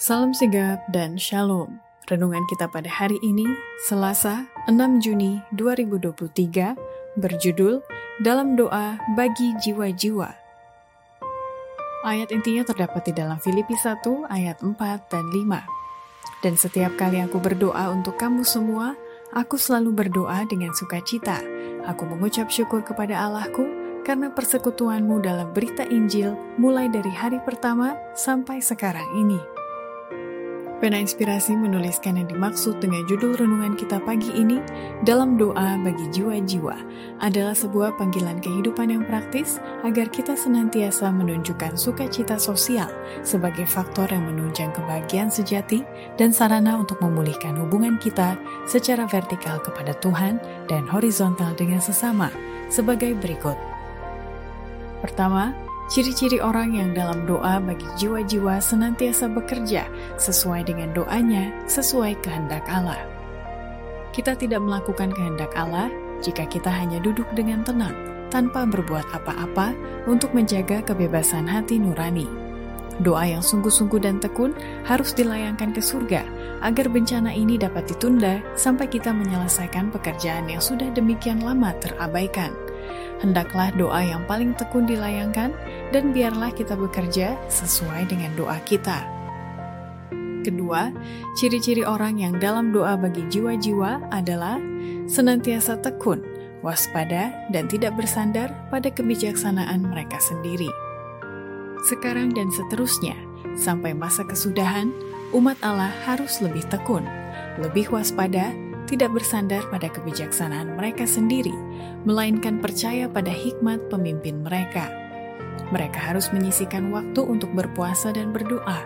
Salam sigap dan shalom. Renungan kita pada hari ini, Selasa 6 Juni 2023, berjudul Dalam Doa Bagi Jiwa-Jiwa. Ayat intinya terdapat di dalam Filipi 1 ayat 4 dan 5. Dan setiap kali aku berdoa untuk kamu semua, aku selalu berdoa dengan sukacita. Aku mengucap syukur kepada Allahku karena persekutuanmu dalam berita Injil mulai dari hari pertama sampai sekarang ini. Pena Inspirasi menuliskan yang dimaksud dengan judul renungan kita pagi ini dalam doa bagi jiwa-jiwa adalah sebuah panggilan kehidupan yang praktis agar kita senantiasa menunjukkan sukacita sosial sebagai faktor yang menunjang kebahagiaan sejati dan sarana untuk memulihkan hubungan kita secara vertikal kepada Tuhan dan horizontal dengan sesama sebagai berikut. Pertama, Ciri-ciri orang yang dalam doa bagi jiwa-jiwa senantiasa bekerja sesuai dengan doanya, sesuai kehendak Allah. Kita tidak melakukan kehendak Allah jika kita hanya duduk dengan tenang, tanpa berbuat apa-apa untuk menjaga kebebasan hati nurani. Doa yang sungguh-sungguh dan tekun harus dilayangkan ke surga agar bencana ini dapat ditunda sampai kita menyelesaikan pekerjaan yang sudah demikian lama terabaikan hendaklah doa yang paling tekun dilayangkan dan biarlah kita bekerja sesuai dengan doa kita. Kedua, ciri-ciri orang yang dalam doa bagi jiwa-jiwa adalah senantiasa tekun, waspada, dan tidak bersandar pada kebijaksanaan mereka sendiri. Sekarang dan seterusnya, sampai masa kesudahan, umat Allah harus lebih tekun, lebih waspada, tidak bersandar pada kebijaksanaan mereka sendiri, melainkan percaya pada hikmat pemimpin mereka. Mereka harus menyisikan waktu untuk berpuasa dan berdoa.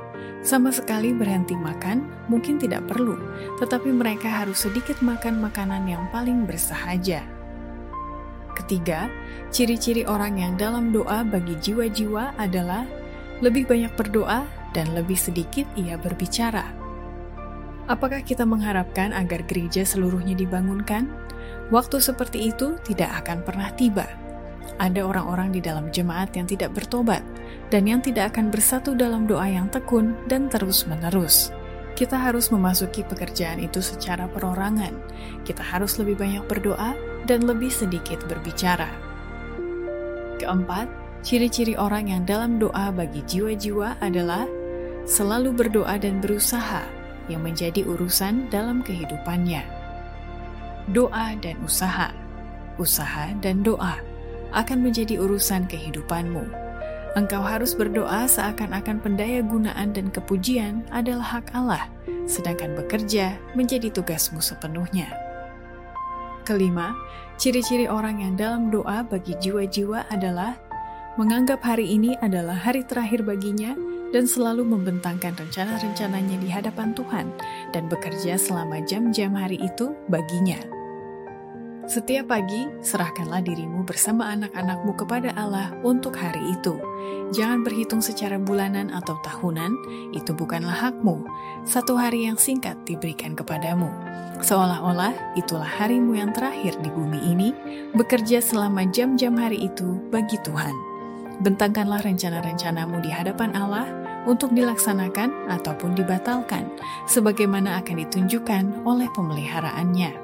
Sama sekali berhenti makan mungkin tidak perlu, tetapi mereka harus sedikit makan makanan yang paling bersahaja. Ketiga, ciri-ciri orang yang dalam doa bagi jiwa-jiwa adalah lebih banyak berdoa dan lebih sedikit ia berbicara. Apakah kita mengharapkan agar gereja seluruhnya dibangunkan? Waktu seperti itu tidak akan pernah tiba. Ada orang-orang di dalam jemaat yang tidak bertobat dan yang tidak akan bersatu dalam doa yang tekun dan terus-menerus. Kita harus memasuki pekerjaan itu secara perorangan. Kita harus lebih banyak berdoa dan lebih sedikit berbicara. Keempat, ciri-ciri orang yang dalam doa bagi jiwa-jiwa adalah selalu berdoa dan berusaha yang menjadi urusan dalam kehidupannya. Doa dan usaha, usaha dan doa akan menjadi urusan kehidupanmu. Engkau harus berdoa seakan-akan pendaya gunaan dan kepujian adalah hak Allah, sedangkan bekerja menjadi tugasmu sepenuhnya. Kelima, ciri-ciri orang yang dalam doa bagi jiwa-jiwa adalah menganggap hari ini adalah hari terakhir baginya dan selalu membentangkan rencana-rencananya di hadapan Tuhan dan bekerja selama jam-jam hari itu baginya. Setiap pagi, serahkanlah dirimu bersama anak-anakmu kepada Allah untuk hari itu. Jangan berhitung secara bulanan atau tahunan, itu bukanlah hakmu. Satu hari yang singkat diberikan kepadamu. Seolah-olah itulah harimu yang terakhir di bumi ini, bekerja selama jam-jam hari itu bagi Tuhan. Bentangkanlah rencana-rencanamu di hadapan Allah, untuk dilaksanakan ataupun dibatalkan, sebagaimana akan ditunjukkan oleh pemeliharaannya.